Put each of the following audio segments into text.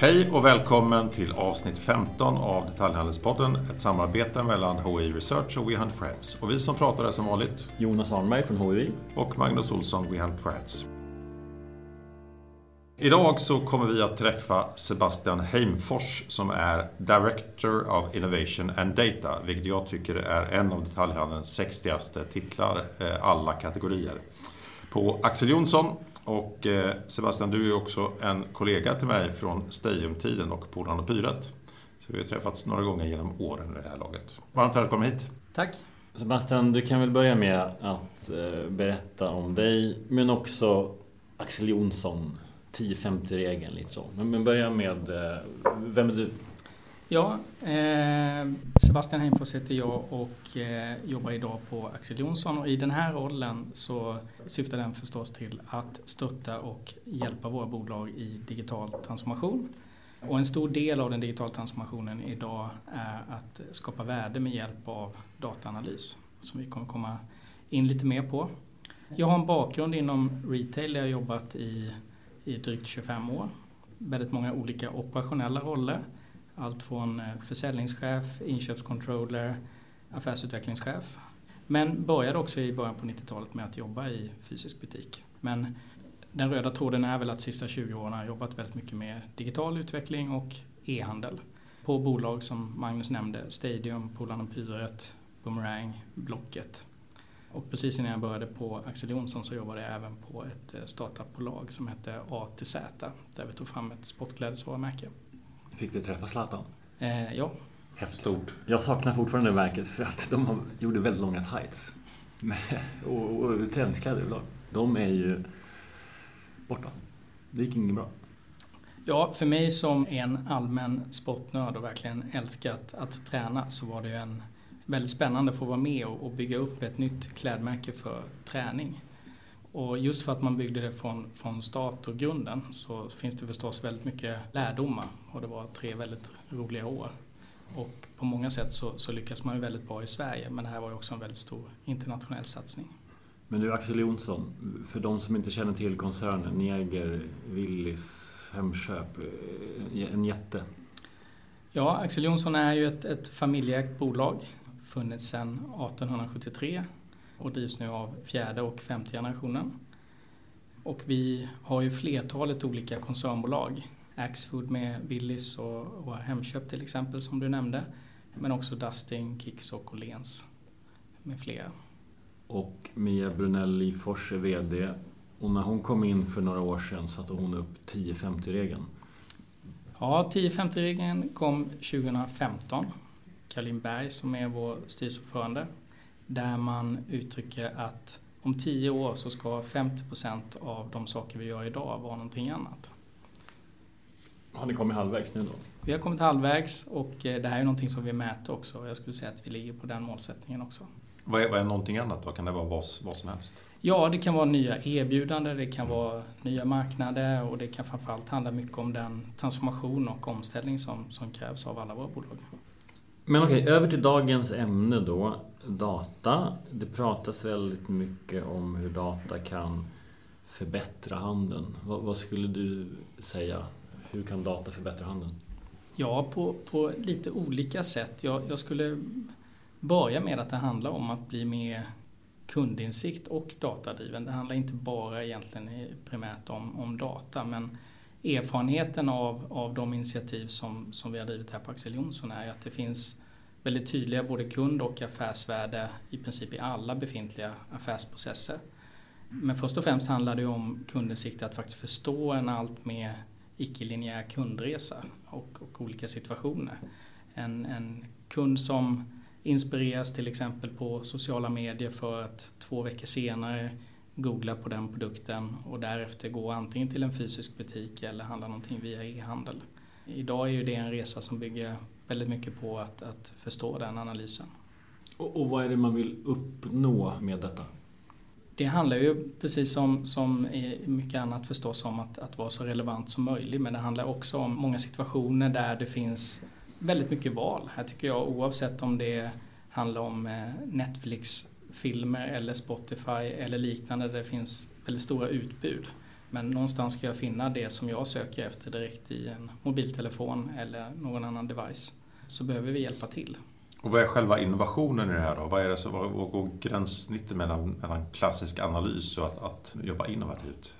Hej och välkommen till avsnitt 15 av Detaljhandelspodden, ett samarbete mellan HI Research och We Hunt for Heads. Och vi som pratar är som vanligt Jonas Arnberg från HI. och Magnus Olsson, We Hunt for Heads. Idag så kommer vi att träffa Sebastian Heimfors som är Director of Innovation and Data, vilket jag tycker är en av detaljhandelns sexigaste titlar, eh, alla kategorier. På Axel Jonsson och eh, Sebastian, du är också en kollega till mig från Stadiumtiden och Polarn och Pyret. Så vi har träffats några gånger genom åren i det här laget. Varmt välkommen hit. Tack. Sebastian, du kan väl börja med att eh, berätta om dig, men också Axel Jonsson, 10-50-regeln lite så. Men, börja med, eh, vem är du? Ja, eh, Sebastian Heimfors heter jag och eh, jobbar idag på Axel Jonsson och i den här rollen så syftar den förstås till att stötta och hjälpa våra bolag i digital transformation. Och en stor del av den digitala transformationen idag är att skapa värde med hjälp av dataanalys som vi kommer komma in lite mer på. Jag har en bakgrund inom retail där jag jobbat i, i drygt 25 år. Väldigt många olika operationella roller. Allt från eh, försäljningschef, inköpscontroller, affärsutvecklingschef. Men började också i början på 90-talet med att jobba i fysisk butik. Men den röda tråden är väl att de sista 20 åren har jag jobbat väldigt mycket med digital utveckling och e-handel. På bolag som Magnus nämnde, Stadium, Polarn Pyret, Boomerang, Blocket. Och precis innan jag började på Axel Jonsson så jobbade jag även på ett eh, startupbolag som hette A till Z där vi tog fram ett sportklädesvarumärke. Fick du träffa Zlatan? Eh, ja, Häftigt. Stort. Jag saknar fortfarande verket för att de gjorde väldigt långa tights. Men- och, och träningskläder överlag. De är ju borta. Det gick inget bra. Ja, för mig som en allmän sportnörd och verkligen älskat att träna så var det ju en väldigt spännande att få vara med och och bygga upp ett nytt klädmärke för träning. Och just för att man byggde det från, från start och grunden så finns det förstås väldigt mycket lärdomar och det var tre väldigt roliga år. Och på många sätt så, så lyckas man ju väldigt bra i Sverige men det här var ju också en väldigt stor internationell satsning. Men du Axel Jonsson, för de som inte känner till koncernen, Neger, Willys, Hemköp, eh, en jätte. Ja, Axel Jonsson är ju ett, ett familjeägt bolag. Funnits sedan 1873 och drivs nu av fjärde och femte generationen. Och vi har ju flertalet olika koncernbolag. Axfood med Willys och, och Hemköp till exempel som du nämnde. Men också Dustin, Kicks och Åhléns med flera. Och Mia Brunelli Fors är VD. Och när hon kom in för några år sedan satte hon upp 10-50-regeln. Ja, 10-50-regeln kom 2015. Caroline Berg som är vår styrelseordförande. Där man uttrycker att om 10 år så ska 50% av de saker vi gör idag vara någonting annat. Har ni kommit halvvägs nu då? Vi har kommit halvvägs och eh, det här är någonting som vi mäter också. Jag skulle säga att vi ligger på den målsättningen också. Vad är, vad är någonting annat då? Kan det vara vad, vad som helst? Ja, det kan vara nya erbjudanden, det kan vara nya marknader och det kan framförallt handla mycket om den transformation och omställning som, som krävs av alla våra bolag. Men okej, över till dagens ämne då. Data. Det pratas väldigt mycket om hur data kan förbättra handeln. Vad, vad skulle du säga? Hur kan data förbättra handeln? Ja, på, på lite olika sätt. Jag, jag skulle börja med att det handlar om att bli mer kundinsikt och datadriven. Det handlar inte bara egentligen primärt om, om data, men erfarenheten av, av de initiativ som, som vi har drivit här på Axel Jonsson är att det finns väldigt tydliga både kund och affärsvärde i princip i alla befintliga affärsprocesser. Men först och främst handlar det om om kundinsikt att faktiskt förstå en allt mer icke-linjär kundresa och, och olika situationer. En, en kund som inspireras till exempel på sociala medier för att två veckor senare googla på den produkten och därefter gå antingen till en fysisk butik eller handla någonting via e-handel. Idag är ju det en resa som bygger väldigt mycket på att, att förstå den analysen. Och, och vad är det man vill uppnå med detta? Det handlar ju precis som, som i mycket annat förstås om att, att vara så relevant som möjligt men det handlar också om många situationer där det finns väldigt mycket val. Här tycker jag oavsett om det handlar om eh, Netflix-filmer eller Spotify eller liknande där det finns väldigt stora utbud Men någonstans ska jag finna det som jag söker efter direkt i en mobiltelefon eller någon annan device. Så behöver vi hjälpa till. Och vad är själva innovationen i det här då? Vad, är det vad går gränssnittet mellan, mellan klassisk analys och att, att jobba innovativt?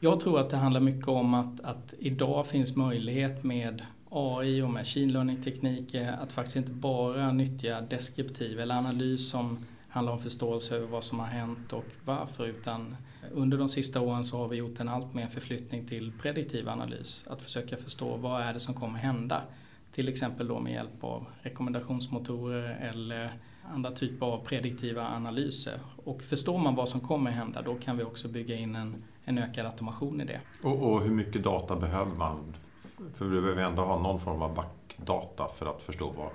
Jag tror att det handlar mycket om att, att idag finns möjlighet med AI och machine learning-tekniker att faktiskt inte bara nyttja deskriptiv eller analys som handlar om förståelse över vad som har hänt och varför utan under de sista åren så har vi gjort en allt mer förflyttning till prediktiv analys. Att försöka förstå vad är det som kommer hända. Till exempel då med hjälp av rekommendationsmotorer eller andra typer av prediktiva analyser. Och förstår man vad som kommer hända då kan vi också bygga in en, en ökad automation i det. Och, och hur mycket data behöver man? För vi behöver ändå ha någon form av backdata för att förstå vad,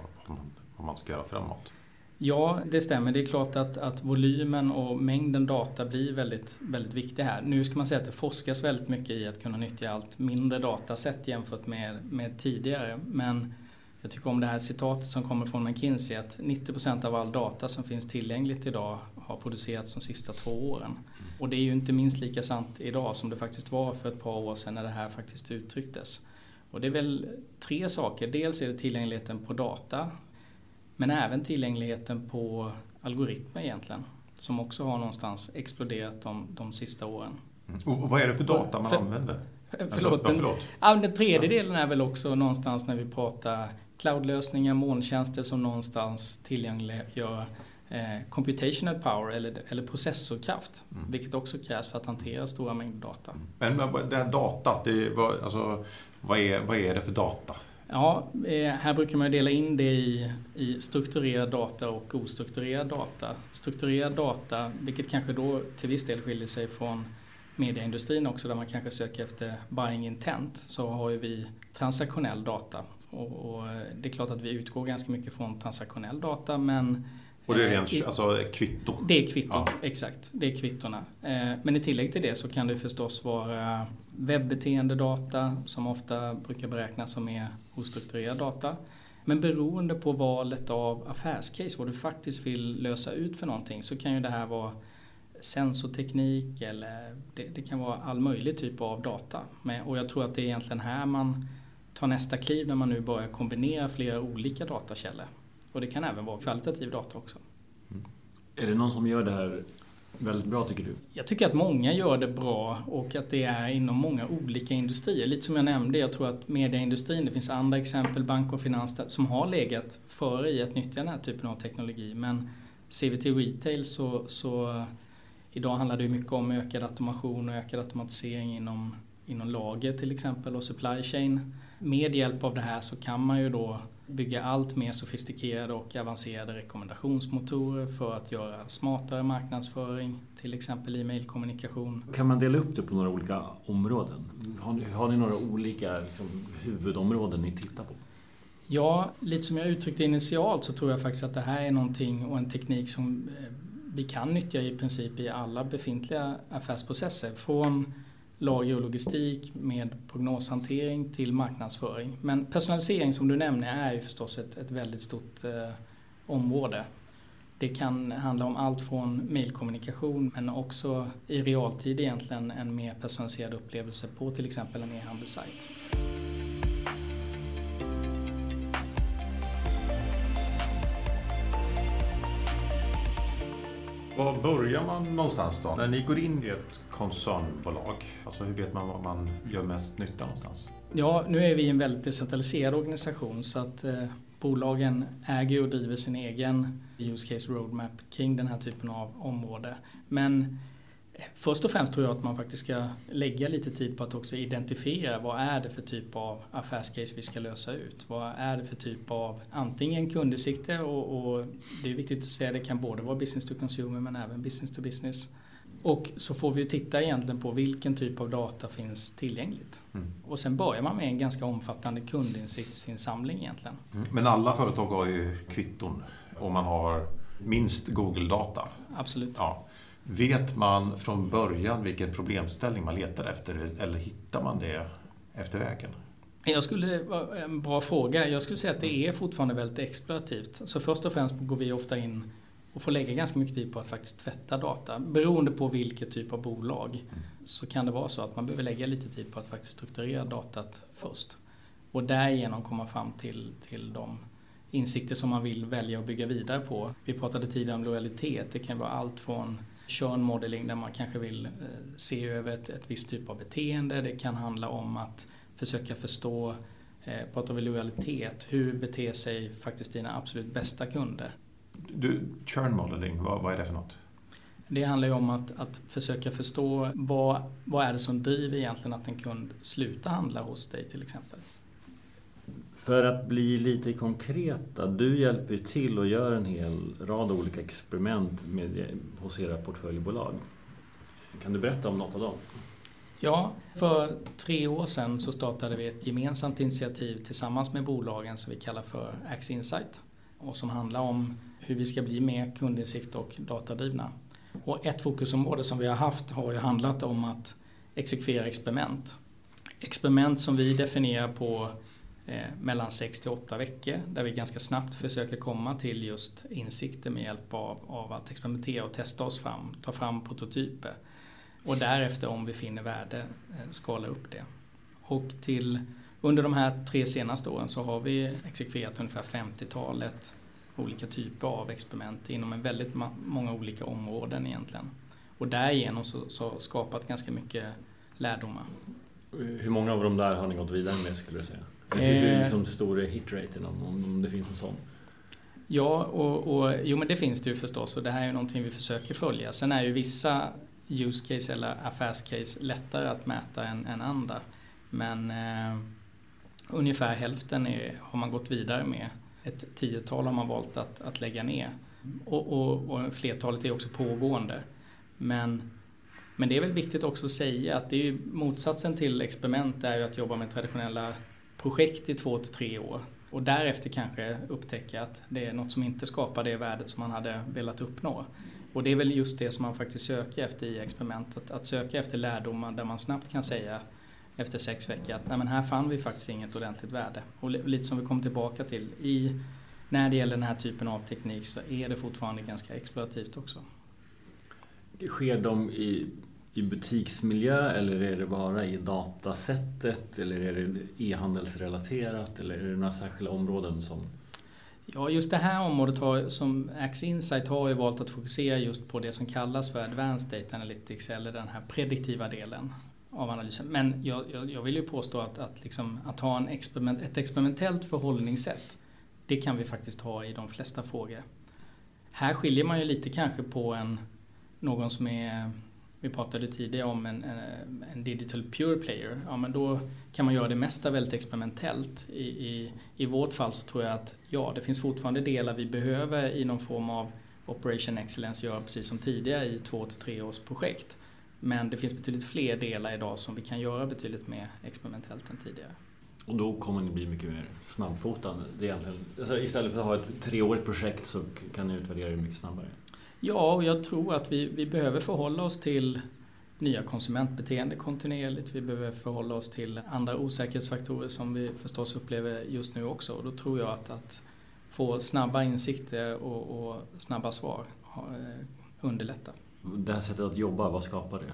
vad man ska göra framåt. Ja, det stämmer. Det är klart att, att volymen och mängden data blir väldigt, väldigt viktig här. Nu ska man säga att det forskas väldigt mycket i att kunna nyttja allt mindre datasätt jämfört med, med tidigare. Men jag tycker om det här citatet som kommer från McKinsey att 90% av all data som finns tillgängligt idag har producerats de sista två åren. Och det är ju inte minst lika sant idag som det faktiskt var för ett par år sedan när det här faktiskt uttrycktes. Och det är väl tre saker. Dels är det tillgängligheten på data men även tillgängligheten på algoritmer egentligen. Som också har någonstans exploderat de, de sista åren. Mm. Och vad är det för data man för, använder? Förlåt, alltså, ja, förlåt. Den, den tredje delen är väl också någonstans när vi pratar cloudlösningar, molntjänster som någonstans tillgängliggör eh, computational power eller, eller processorkraft. Mm. Vilket också krävs för att hantera stora mängder data. Men det här data, det, vad, alltså, vad, är, vad är det för data? Ja, eh, här brukar man dela in det i, i strukturerad data och ostrukturerad data. Strukturerad data, vilket kanske då till viss del skiljer sig från medieindustrin också där man kanske söker efter buying intent, så har ju vi transaktionell data. Och, och det är klart att vi utgår ganska mycket från transaktionell data men och det är rent eh, alltså kvitto? Det är kvittot, ja. exakt. Det är kvittona. Eh, men i tillägg till det så kan det förstås vara webbeteendedata som ofta brukar beräknas som mer ostrukturerad data. Men beroende på valet av affärscase, vad du faktiskt vill lösa ut för någonting, så kan ju det här vara sensorteknik eller det, det kan vara all möjlig typ av data. Men, och jag tror att det är egentligen här man tar nästa kliv när man nu börjar kombinera flera olika datakällor. Och det kan även vara kvalitativ data också. Mm. Är det någon som gör det här väldigt bra tycker du? Jag tycker att många gör det bra och att det är inom många olika industrier. Lite som jag nämnde, jag tror att medieindustrin, det finns andra exempel, bank och finans, som har legat före i att nyttja den här typen av teknologi. Men ser vi till retail så, så idag handlar det mycket om ökad automation och ökad automatisering inom, inom lager till exempel och supply chain. Med hjälp av det här så kan man ju då bygga allt mer sofistikerade och avancerade rekommendationsmotorer för att göra smartare marknadsföring, till exempel e-mailkommunikation. Kan man dela upp det på några olika områden? Har ni, har ni några olika liksom, huvudområden ni tittar på? Ja, lite som jag uttryckte initialt så tror jag faktiskt att det här är någonting och en teknik som eh, vi kan nyttja i princip i alla befintliga affärsprocesser. Från lager och logistik med prognoshantering till marknadsföring. Men personalisering som du nämner är ju förstås ett, ett väldigt stort eh, område. Det kan handla om allt från mailkommunikation men också i realtid egentligen en mer personaliserad upplevelse på till exempel en e-handelssajt. Var börjar man någonstans då? När ni går in i ett koncernbolag, alltså hur vet man var man gör mest nytta någonstans? Ja, nu är vi en väldigt decentraliserad organisation så att eh, bolagen äger och driver sin egen use case roadmap kring den här typen av område. Men Först och främst tror jag att man faktiskt ska lägga lite tid på att också identifiera vad är det för typ av affärscase vi ska lösa ut. Vad är det för typ av antingen kundsikte och, och det är viktigt att säga det kan både vara business to consumer men även business to business. Och så får vi titta egentligen på vilken typ av data finns tillgängligt. Mm. Och sen börjar man med en ganska omfattande kundinsiktsinsamling egentligen. Mm. Men alla företag har ju kvitton och man har minst Google-data. Absolut. Ja. Vet man från början vilken problemställning man letar efter eller hittar man det efter vägen? Jag skulle, en bra fråga. Jag skulle säga att det är fortfarande väldigt explorativt. Så först och främst går vi ofta in och får lägga ganska mycket tid på att faktiskt tvätta data. Beroende på vilket typ av bolag så kan det vara så att man behöver lägga lite tid på att faktiskt strukturera datat först. Och därigenom komma fram till, till de insikter som man vill välja att bygga vidare på. Vi pratade tidigare om lojalitet. Det kan vara allt från churn modeling där man kanske vill eh, se över ett, ett visst typ av beteende. Det kan handla om att försöka förstå, eh, pratar vi lojalitet, hur beter sig faktiskt dina absolut bästa kunder? Du, churn modeling, vad, vad är det för något? Det handlar ju om att, att försöka förstå vad, vad är det som driver egentligen att en kund slutar handla hos dig till exempel. För att bli lite konkreta, du hjälper ju till och gör en hel rad olika experiment med, hos era portföljbolag. Kan du berätta om något av dem? Ja, för tre år sedan så startade vi ett gemensamt initiativ tillsammans med bolagen som vi kallar för Axe Insight och som handlar om hur vi ska bli mer kundinsikt och datadrivna. Och ett fokusområde som vi har haft har ju handlat om att exekvera experiment. Experiment som vi definierar på Eh, mellan 6 till 8 veckor där vi ganska snabbt försöker komma till just insikter med hjälp av, av att experimentera och testa oss fram, ta fram prototyper och därefter om vi finner värde eh, skala upp det. Och till, under de här tre senaste åren så har vi exekverat ungefär 50-talet olika typer av experiment inom en väldigt många olika områden egentligen. Och därigenom så, så skapat ganska mycket lärdomar. Hur många av de där har ni gått vidare med skulle du säga? Hur, eh. liksom stor är hitraten om, om det finns en sån? Ja, och, och, jo men det finns det ju förstås och det här är ju någonting vi försöker följa. Sen är ju vissa use case eller affärscase lättare att mäta än, än andra. Men eh, ungefär hälften är, har man gått vidare med. Ett tiotal har man valt att, att lägga ner. Och, och, och flertalet är också pågående. Men, men det är väl viktigt också att säga att det är motsatsen till experiment är ju att jobba med traditionella projekt i två till tre år. Och därefter kanske upptäcka att det är något som inte skapar det värdet som man hade velat uppnå. Och det är väl just det som man faktiskt söker efter i experimentet. Att söka efter lärdomar där man snabbt kan säga efter sex veckor att nej men här fann vi faktiskt inget ordentligt värde. Och lite som vi kom tillbaka till, i, när det gäller den här typen av teknik så är det fortfarande ganska explorativt också. Sker de i, i butiksmiljö eller är det bara i datasättet eller är det e-handelsrelaterat eller är det några särskilda områden som Ja, just det här området har, som Axe Insight har ju valt att fokusera just på det som kallas för Advanced Data Analytics eller den här prediktiva delen av analysen. Men jag, jag, jag vill ju påstå att, att, liksom, att ha en experiment, ett experimentellt förhållningssätt det kan vi faktiskt ha i de flesta frågor. Här skiljer man ju lite kanske på en, någon som är vi pratade tidigare om en, en, digital pure player. Ja, men då kan man göra det mesta väldigt experimentellt. I, i, I vårt fall så tror jag att ja, det finns fortfarande delar vi behöver i någon form av operation excellence göra precis som tidigare i två till tre års projekt. Men det finns betydligt fler delar idag som vi kan göra betydligt mer experimentellt än tidigare. Och då kommer ni bli mycket mer snabbfotad. alltså istället för att ha ett treårigt projekt så kan ni utvärdera det mycket snabbare. Ja, och jag tror att vi, vi behöver förhålla oss till nya konsumentbeteende kontinuerligt. Vi behöver förhålla oss till andra osäkerhetsfaktorer som vi förstås upplever just nu också. Och då tror jag att, att få snabba insikter och, och snabba svar eh, underlättar. Det här sättet att jobba, vad skapar det?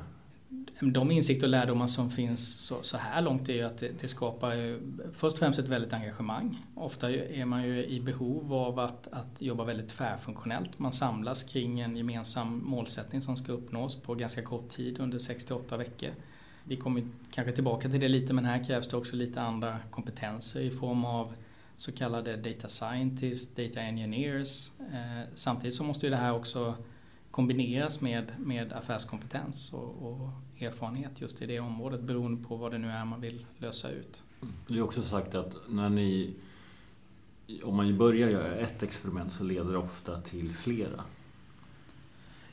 De insikter och lärdomar som finns så, så här långt är ju att det, det, skapar ju först och främst ett väldigt engagemang. Ofta är man ju i behov av att, att jobba väldigt tvärfunktionellt. Man samlas kring en gemensam målsättning som ska uppnås på ganska kort tid under 68 veckor. Vi kommer kanske tillbaka till det lite men här krävs det också lite andra kompetenser i form av så kallade data scientists, data engineers. Eh, samtidigt så måste ju det här också kombineras med, med affärskompetens och, och, erfarenhet just i det området beroende på vad det nu är man vill lösa ut. Du har också sagt att när ni, om man börjar göra ett experiment så leder det ofta till flera.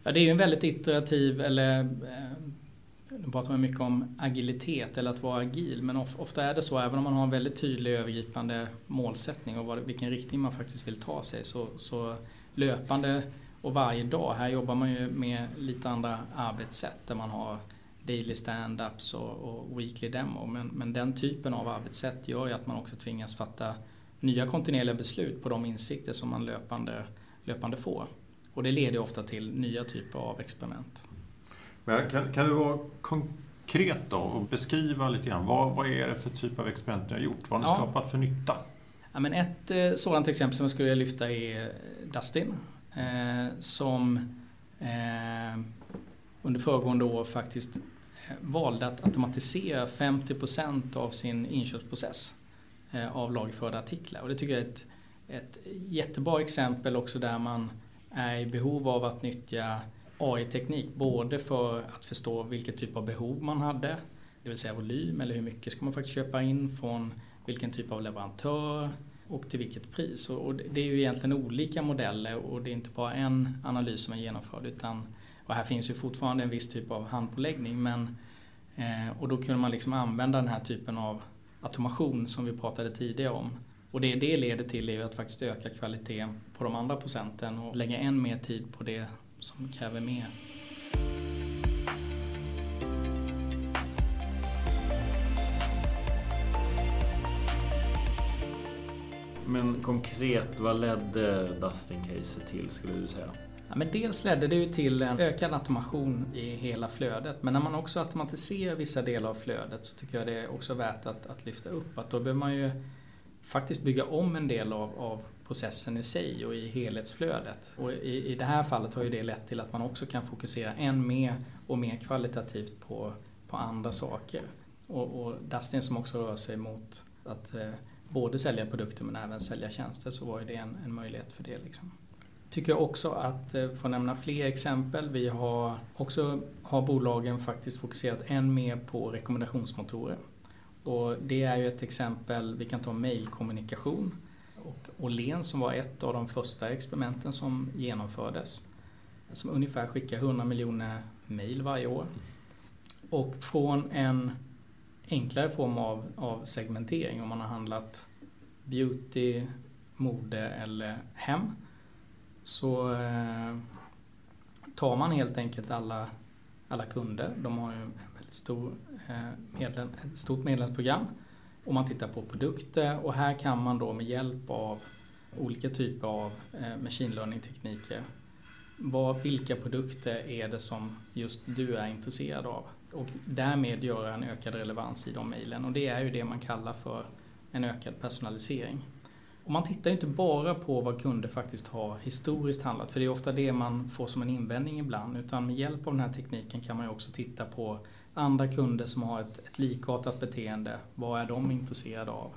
Ja, det är ju en väldigt iterativ, eller eh, nu pratar man mycket om agilitet eller att vara agil, men ofta är det så, även om man har en väldigt tydlig övergripande målsättning och vilken riktning man faktiskt vill ta sig, så, så löpande och varje dag, här jobbar man ju med lite andra arbetssätt där man har daily stand-ups och, och, weekly demo. Men, men den typen av arbetssätt gör ju att man också tvingas fatta nya kontinuerliga beslut på de insikter som man löpande, löpande får. Och det leder ofta till nya typer av experiment. Men kan, kan du vara konkret då och beskriva lite grann vad, vad är det för typ av experiment ni har gjort? Vad har ni ja. skapat för nytta? Ja, men ett eh, sådant exempel som jag skulle lyfta är Dustin. Eh, som eh, under föregående år faktiskt eh, valde att automatisera 50% av sin inköpsprocess eh, av lagerförda artiklar. Och det tycker jag är ett, ett jättebra exempel också där man är i behov av att nyttja AI-teknik både för att förstå vilket typ av behov man hade, det vill säga volym eller hur mycket ska man faktiskt köpa in från vilken typ av leverantör och till vilket pris. Och det är ju egentligen olika modeller och det är inte bara en analys som är genomförd utan och här finns ju fortfarande en viss typ av handpåläggning men eh, och då kunde man liksom använda den här typen av automation som vi pratade tidigare om. Och det det leder till är ju att faktiskt öka kvaliteten på de andra procenten och lägga än mer tid på det som kräver mer. Men konkret, vad ledde Dustin-caset till skulle du säga? Ja, men dels ledde det ju till en ökad automation i hela flödet. Men när man också automatiserar vissa delar av flödet så tycker jag det är också värt att, att lyfta upp att då behöver man ju faktiskt bygga om en del av, av processen i sig och i helhetsflödet. Och i, i det här fallet har ju det lett till att man också kan fokusera än mer och mer kvalitativt på, på andra saker. Och, och Dustin som också rör sig mot att eh, både sälja produkter men även sälja tjänster så var ju det en, en möjlighet för det. Liksom. Tycker jag också att, eh, för att nämna fler exempel, vi har också har bolagen faktiskt fokuserat än mer på rekommendationsmotorer. Och det är ju ett exempel, vi kan ta mailkommunikation. Och Åhléns som var ett av de första experimenten som genomfördes. Som ungefär skickar 100 miljoner mail varje år. Och från en enklare form av, av segmentering om man har handlat beauty, mode eller hem. Så eh, tar man helt enkelt alla, alla kunder, de har ju en väldigt stor, eh, medlem, ett stort medlemsprogram. Och man tittar på produkter och här kan man då med hjälp av olika typer av eh, machine learning-tekniker vad, vilka produkter är det som just du är intresserad av? Och därmed göra en ökad relevans i de mejlen. Och det är ju det man kallar för en ökad personalisering. Och man tittar ju inte bara på vad kunder faktiskt har historiskt handlat, för det är ofta det man får som en invändning ibland. Utan med hjälp av den här tekniken kan man ju också titta på andra kunder som har ett, ett likartat beteende. Vad är de intresserade av?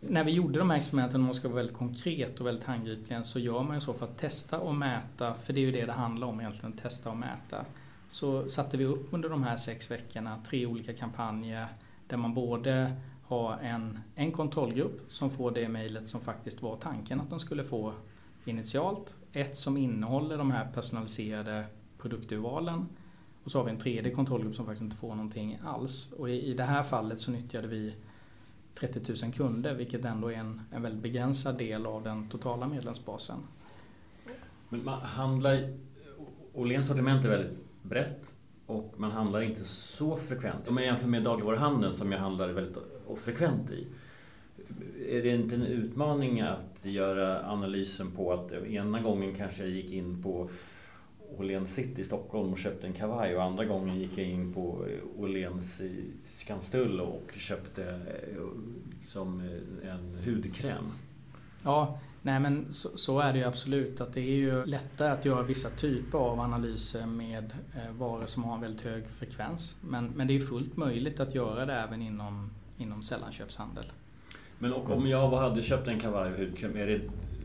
När vi gjorde de här experimenten, om man ska vara väldigt konkret och väldigt handgripligen, så gör man ju så för att testa och mäta, för det är ju det det handlar om egentligen, testa och mäta. Så satte vi upp under de här sex veckorna tre olika kampanjer där man både ha en, en kontrollgrupp som får det mejlet som faktiskt var tanken att de skulle få initialt. Ett som innehåller de här personaliserade produkturvalen. Och så har vi en tredje kontrollgrupp som faktiskt inte får någonting alls. Och i, i det här fallet så nyttjade vi 30 000 kunder vilket ändå är en, en väldigt begränsad del av den totala medlemsbasen. Men man handlar... Åhléns sortiment är väldigt brett och man handlar inte så frekvent. Om man jämför med dagligvaruhandeln som jag handlar väldigt och frekvent i. Är det inte en utmaning att göra analysen på att ena gången kanske jag gick in på Åhléns City i Stockholm och köpte en kavaj och andra gången gick jag in på Åhléns i Skanstull och köpte eh, som eh, en hudkräm. Ja, nej men så, så, är det ju absolut. Att det är ju lättare att göra vissa typer av analyser med eh, varor som har en väldigt hög frekvens. Men, men det är fullt möjligt att göra det även inom, inom sällanköpshandel. Men om jag hade köpt en kavaj och hudkräm, är det,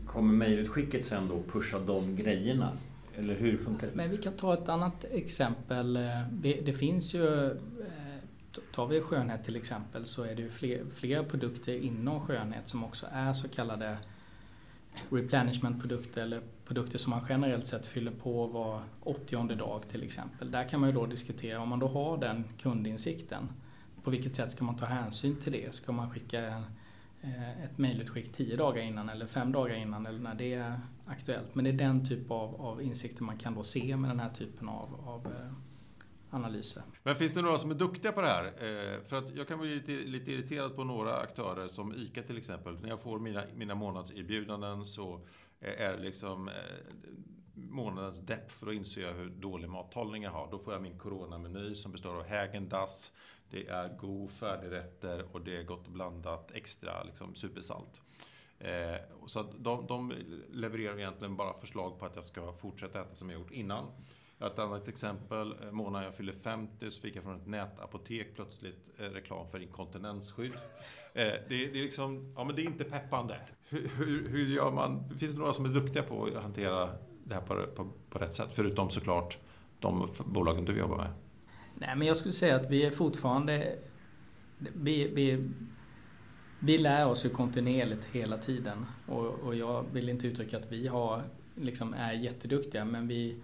kommer mejlutskicket sen då pusha de grejerna? Eller hur funkar det? Men vi kan ta ett annat exempel. Eh, det finns ju eh, Tar vi skönhet till exempel så är det ju fler, flera produkter inom skönhet som också är så kallade replenishment-produkter eller produkter som man generellt sett fyller på var 80 dag till exempel. Där kan man ju då diskutera, om man då har den kundinsikten, på vilket sätt ska man ta hänsyn till det? Ska man skicka eh, ett mejlutskick tio dagar innan eller fem dagar innan eller när det är aktuellt. Men det är den typ av, av insikter man kan då se med den här typen av, av eh, analyser. Men finns det några som är duktiga på det här? Eh, för att jag kan bli lite, lite irriterad på några aktörer som ICA till exempel. När jag får mina, mina månadserbjudanden så är det liksom månadens depp för då inser jag hur dålig mathållning jag har. Då får jag min coronameny som består av Häagen-Dazs, det är god färdigrätter och det är gott blandat extra liksom, supersalt. Eh, så de, de levererar egentligen bara förslag på att jag ska fortsätta äta som jag gjort innan. Ett annat exempel, eh, månaden jag fyllde 50 så fick jag från ett nätapotek plötsligt eh, reklam för inkontinensskydd. Eh, det, det, är liksom, ja men det är inte peppande. Hur, hur, hur, gör man? Finns det några som är duktiga på att hantera det här på, på, på rätt sätt? Förutom såklart de bolagen du jobbar med. Nej men jag skulle säga att vi är fortfarande... Vi, vi, vi lär oss ju kontinuerligt hela tiden. Och, och jag vill inte uttrycka att vi har, liksom, är jätteduktiga men vi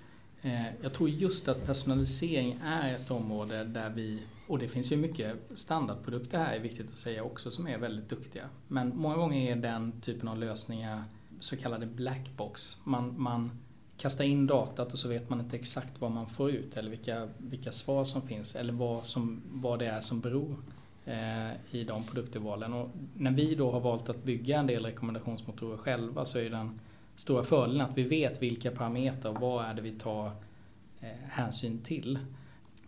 Eh, jag tror just att personalisering är ett område där vi, och det finns ju mycket standardprodukter här är viktigt att säga också som är väldigt duktiga. Men många gånger är den typen av lösningar så kallade blackbox. Man, man kasta in datat och så vet man inte exakt vad man får ut eller vilka, vilka svar som finns eller vad, som, vad det är som beror eh, i de produkturvalen. Och när vi då har valt att bygga en del rekommendationsmotorer själva så är den stora fördelen att vi vet vilka parametrar och vad är det vi tar eh, hänsyn till.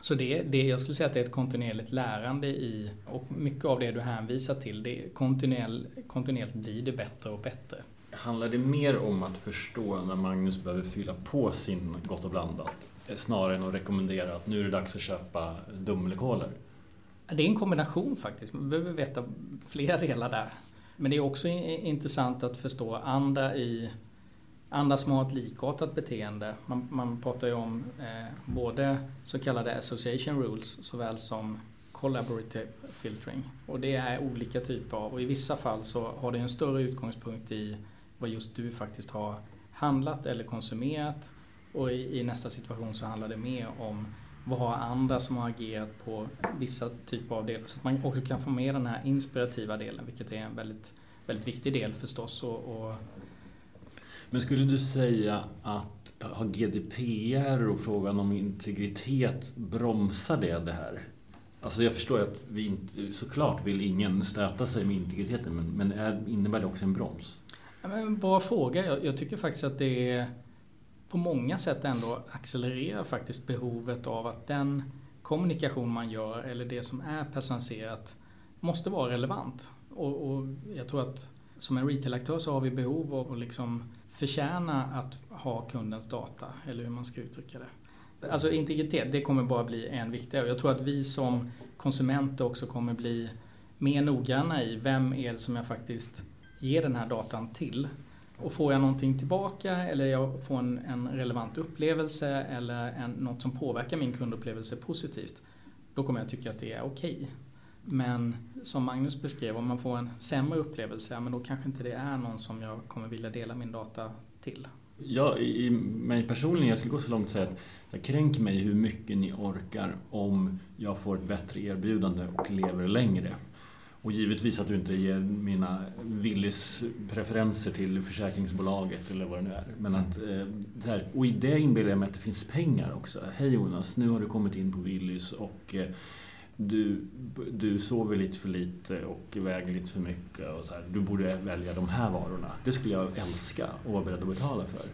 Så det, det, jag skulle säga att det är ett kontinuerligt lärande i, och mycket av det du hänvisar till, det kontinuerligt blir det bättre och bättre. Handlar det mer om att förstå när Magnus behöver fylla på sin Gott och blandat eh, snarare än att rekommendera att nu är det dags att köpa Dumlekoler? Det är en kombination faktiskt. Man behöver veta flera delar där. Men det är också intressant att förstå andra i Andra som har ett likartat beteende. Man, man pratar ju om eh, både så kallade association rules såväl som collaborative filtering. Och det är olika typer av, och i vissa fall så har det en större utgångspunkt i vad just du faktiskt har handlat eller konsumerat. Och i, i nästa situation så handlar det mer om vad har andra som har agerat på vissa typer av delar. Så att man också kan få med den här inspirativa delen, vilket är en väldigt, väldigt viktig del förstås. Och, och men skulle du säga att har GDPR och frågan om integritet, bromsar det det här? Alltså jag förstår att vi inte, såklart vill ingen stöta sig med integriteten men, men är, innebär det också en broms? Ja, men bra fråga. Jag, jag tycker faktiskt att det är på många sätt ändå accelererar faktiskt behovet av att den kommunikation man gör eller det som är personaliserat måste vara relevant. Och, och jag tror att som en retailaktör så har vi behov av att liksom förtjäna att ha kundens data, eller hur man ska uttrycka det. Alltså integritet, det kommer bara bli än viktigare. Jag tror att vi som konsumenter också kommer bli mer noggranna i vem är det som jag faktiskt ger den här datan till. Och får jag någonting tillbaka eller jag får en, en relevant upplevelse eller en, något som påverkar min kundupplevelse positivt, då kommer jag tycka att det är okej. Okay. Men som Magnus beskrev, om man får en sämre upplevelse, ja, men då kanske inte det är någon som jag kommer vilja dela min data till. Ja, i mig personligen, jag skulle gå så långt att säga att jag kränk mig hur mycket ni orkar om jag får ett bättre erbjudande och lever längre. Och givetvis att du inte ger mina Willys preferenser till försäkringsbolaget eller vad det nu är. Men att, eh, här, och i det inbillar jag mig att det finns pengar också. Hej Jonas, nu har du kommit in på Willys och eh, du, du sover lite för lite och väger lite för mycket och så här. Du borde välja de här varorna. Det skulle jag älska och vara beredd att betala för.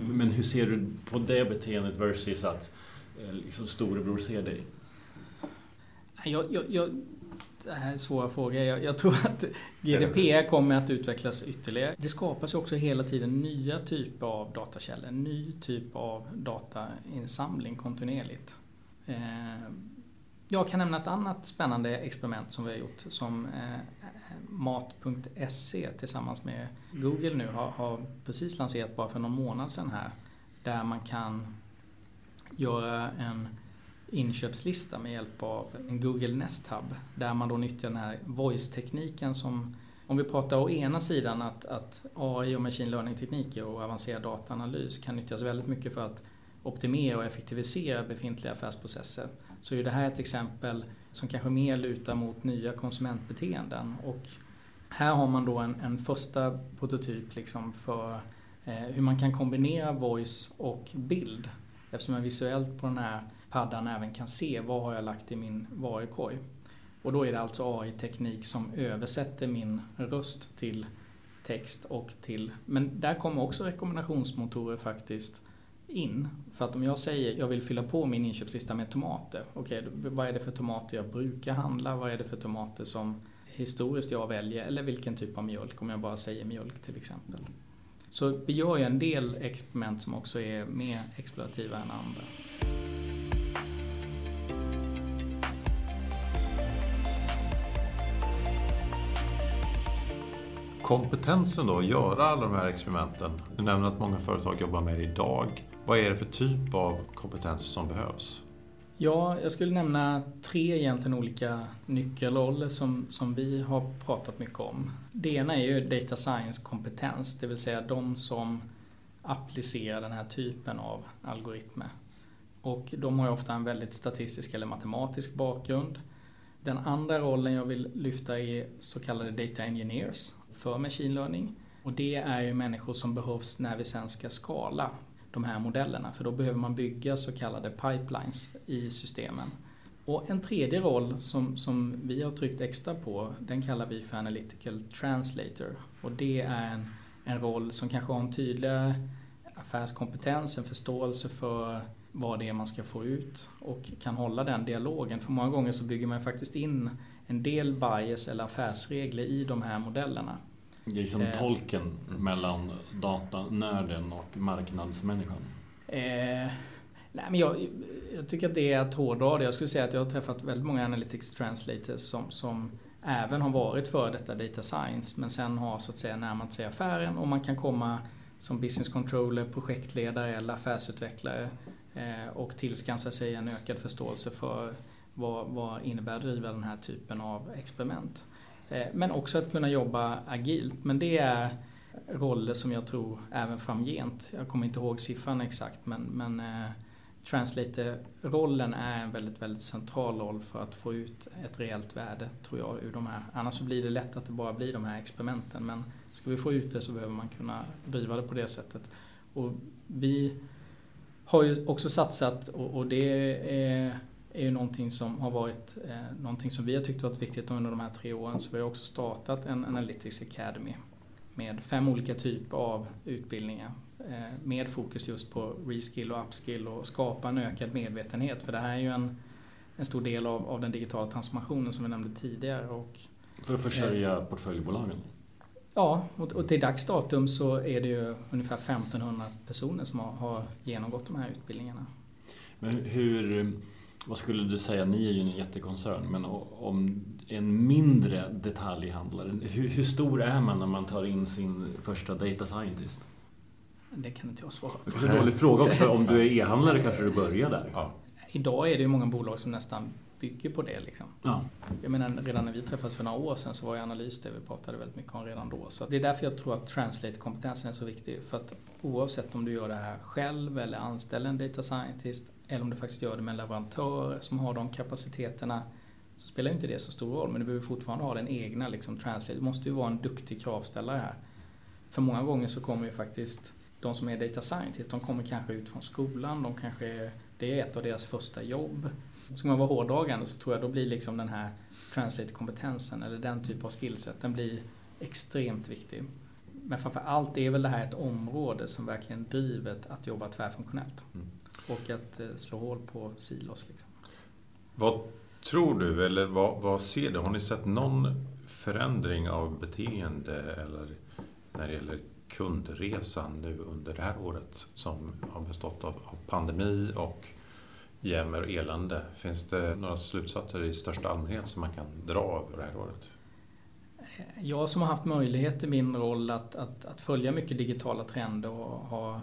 Mm. Men hur ser du på det beteendet versus att eh, liksom, storebror ser dig? Jag, jag, jag, det här är svåra frågor. Jag, jag tror att GDPR kommer att utvecklas ytterligare. Det skapas ju också hela tiden nya typer av datakällor, ny typ av datainsamling kontinuerligt. Eh, jag kan nämna ett annat spännande experiment som vi har gjort som eh, Mat.se tillsammans med Google nu har, har, precis lanserat bara för någon månad sedan här. Där man kan göra en inköpslista med hjälp av en Google Nest Hub. Där man då nyttjar den här voice-tekniken som om vi pratar å ena sidan att, att AI och machine learning-tekniker och avancerad dataanalys kan nyttjas väldigt mycket för att optimera och effektivisera befintliga affärsprocesser så är det här ett exempel som kanske mer lutar mot nya konsumentbeteenden. Och här har man då en, en första prototyp liksom för eh, hur man kan kombinera voice och bild eftersom man visuellt på den här paddan även kan se vad har jag lagt i min varukorg. Och då är det alltså AI-teknik som översätter min röst till text och till... Men där kommer också rekommendationsmotorer faktiskt in. För att om jag säger jag vill fylla på min inköpslista med tomater. Okej, okay, vad är det för tomater jag brukar handla? Vad är det för tomater som historiskt jag väljer? Eller vilken typ av mjölk? Om jag bara säger mjölk till exempel. Så vi gör ju en del experiment som också är mer explorativa än andra. Kompetensen då, att göra alla de här experimenten. Du nämner att många företag jobbar med det idag. Vad är det för typ av kompetens som behövs? Ja, jag skulle nämna tre egentligen olika nyckelroller som, som vi har pratat mycket om. Det ena är ju data science-kompetens, det vill säga de som applicerar den här typen av algoritmer. Och de har ju ofta en väldigt statistisk eller matematisk bakgrund. Den andra rollen jag vill lyfta är så kallade data engineers för machine learning. Och det är ju människor som behövs när vi sen ska skala de här modellerna. För då behöver man bygga så kallade pipelines i systemen. Och en tredje roll som, som vi har tryckt extra på, den kallar vi för Analytical Translator. Och det är en, en roll som kanske har en tydligare affärskompetens, en förståelse för vad det är man ska få ut och kan hålla den dialogen. För många gånger så bygger man faktiskt in en del bias eller affärsregler i de här modellerna. Det är som eh, tolken mellan datanörden och marknadsmänniskan. Eh, nej, men jag, jag, tycker att det är att hårdra det. Jag skulle säga att jag har träffat väldigt många analytics translators som, som även har varit för detta data science men sen har så att säga närmat sig affären och man kan komma som business controller, projektledare eller affärsutvecklare eh, och tillskansa sig en ökad förståelse för vad, vad innebär att driva den här typen av experiment. Eh, men också att kunna jobba agilt. Men det är roller som jag tror även framgent, jag kommer inte ihåg siffran exakt, men, men eh, Translator-rollen är en väldigt, väldigt central roll för att få ut ett reellt värde, tror jag, ur de här. Annars så blir det lätt att det bara blir de här experimenten, men ska vi få ut det så behöver man kunna driva det på det sättet. Och vi har ju också satsat, och, och det är är ju någonting som har varit eh, någonting som vi har tyckt varit viktigt under de här tre åren. Så vi har också startat en Analytics Academy med fem olika typer av utbildningar eh, med fokus just på reskill och upskill och skapa en ökad medvetenhet. För det här är ju en, en stor del av, av den digitala transformationen som vi nämnde tidigare. Och, För att försörja eh, portföljbolagen? Ja, och, och till dags datum så är det ju ungefär 1500 personer som har, har genomgått de här utbildningarna. Men hur vad skulle du säga, ni är ju en jättekoncern, men om en mindre detaljhandlare, hur, hur stor är man när man tar in sin första data scientist? Det kan inte jag svara på. Det är en dålig fråga också, om du är e-handlare kanske du börjar där? Ja. Idag är det ju många bolag som nästan bygger på det. Liksom. Ja. Jag menar, redan när vi träffades för några år sedan så var ju analys det vi pratade väldigt mycket om redan då. Så det är därför jag tror att translate-kompetensen är så viktig. För att oavsett om du gör det här själv eller anställer en data scientist eller om du faktiskt gör det med en leverantör som har de kapaciteterna så spelar inte det så stor roll. Men du behöver fortfarande ha den egna liksom, translate. Du måste ju vara en duktig kravställare här. För många gånger så kommer ju faktiskt de som är data scientist, de kommer kanske ut från skolan, de kanske, det är ett av deras första jobb. Ska man vara hårdragande så tror jag då blir liksom den här translate-kompetensen eller den typen av skillset, den blir extremt viktig. Men framför allt är väl det här ett område som verkligen driver att jobba tvärfunktionellt. Mm. Och att eh, slå hål på silos. Liksom. Vad tror du, eller vad, vad ser du? Har ni sett någon förändring av beteende eller när det gäller kundresan nu under det här året som har bestått av pandemi och jämmer och elände. Finns det några slutsatser i största allmänhet som man kan dra av det här året? Jag som har haft möjlighet i min roll att, att, att följa mycket digitala trender och har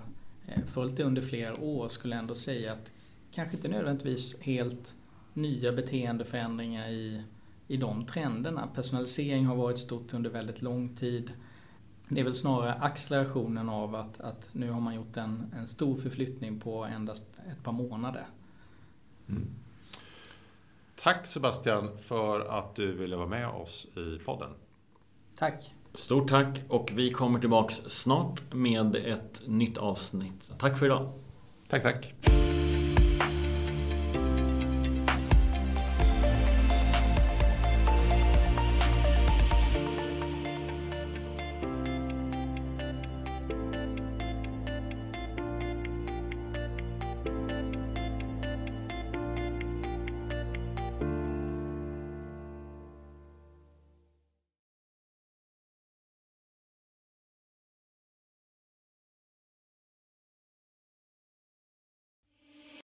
eh, följt det under flera år skulle ändå säga att kanske inte nödvändigtvis helt nya beteendeförändringar i, i de trenderna. Personalisering har varit stort under väldigt lång tid. Det är väl snarare accelerationen av att, att nu har man gjort en, en stor förflyttning på endast ett par månader. Mm. Tack Sebastian för att du ville vara med oss i podden. Tack. Stort tack och vi kommer tillbaks snart med ett nytt avsnitt. Tack för idag. Tack, tack.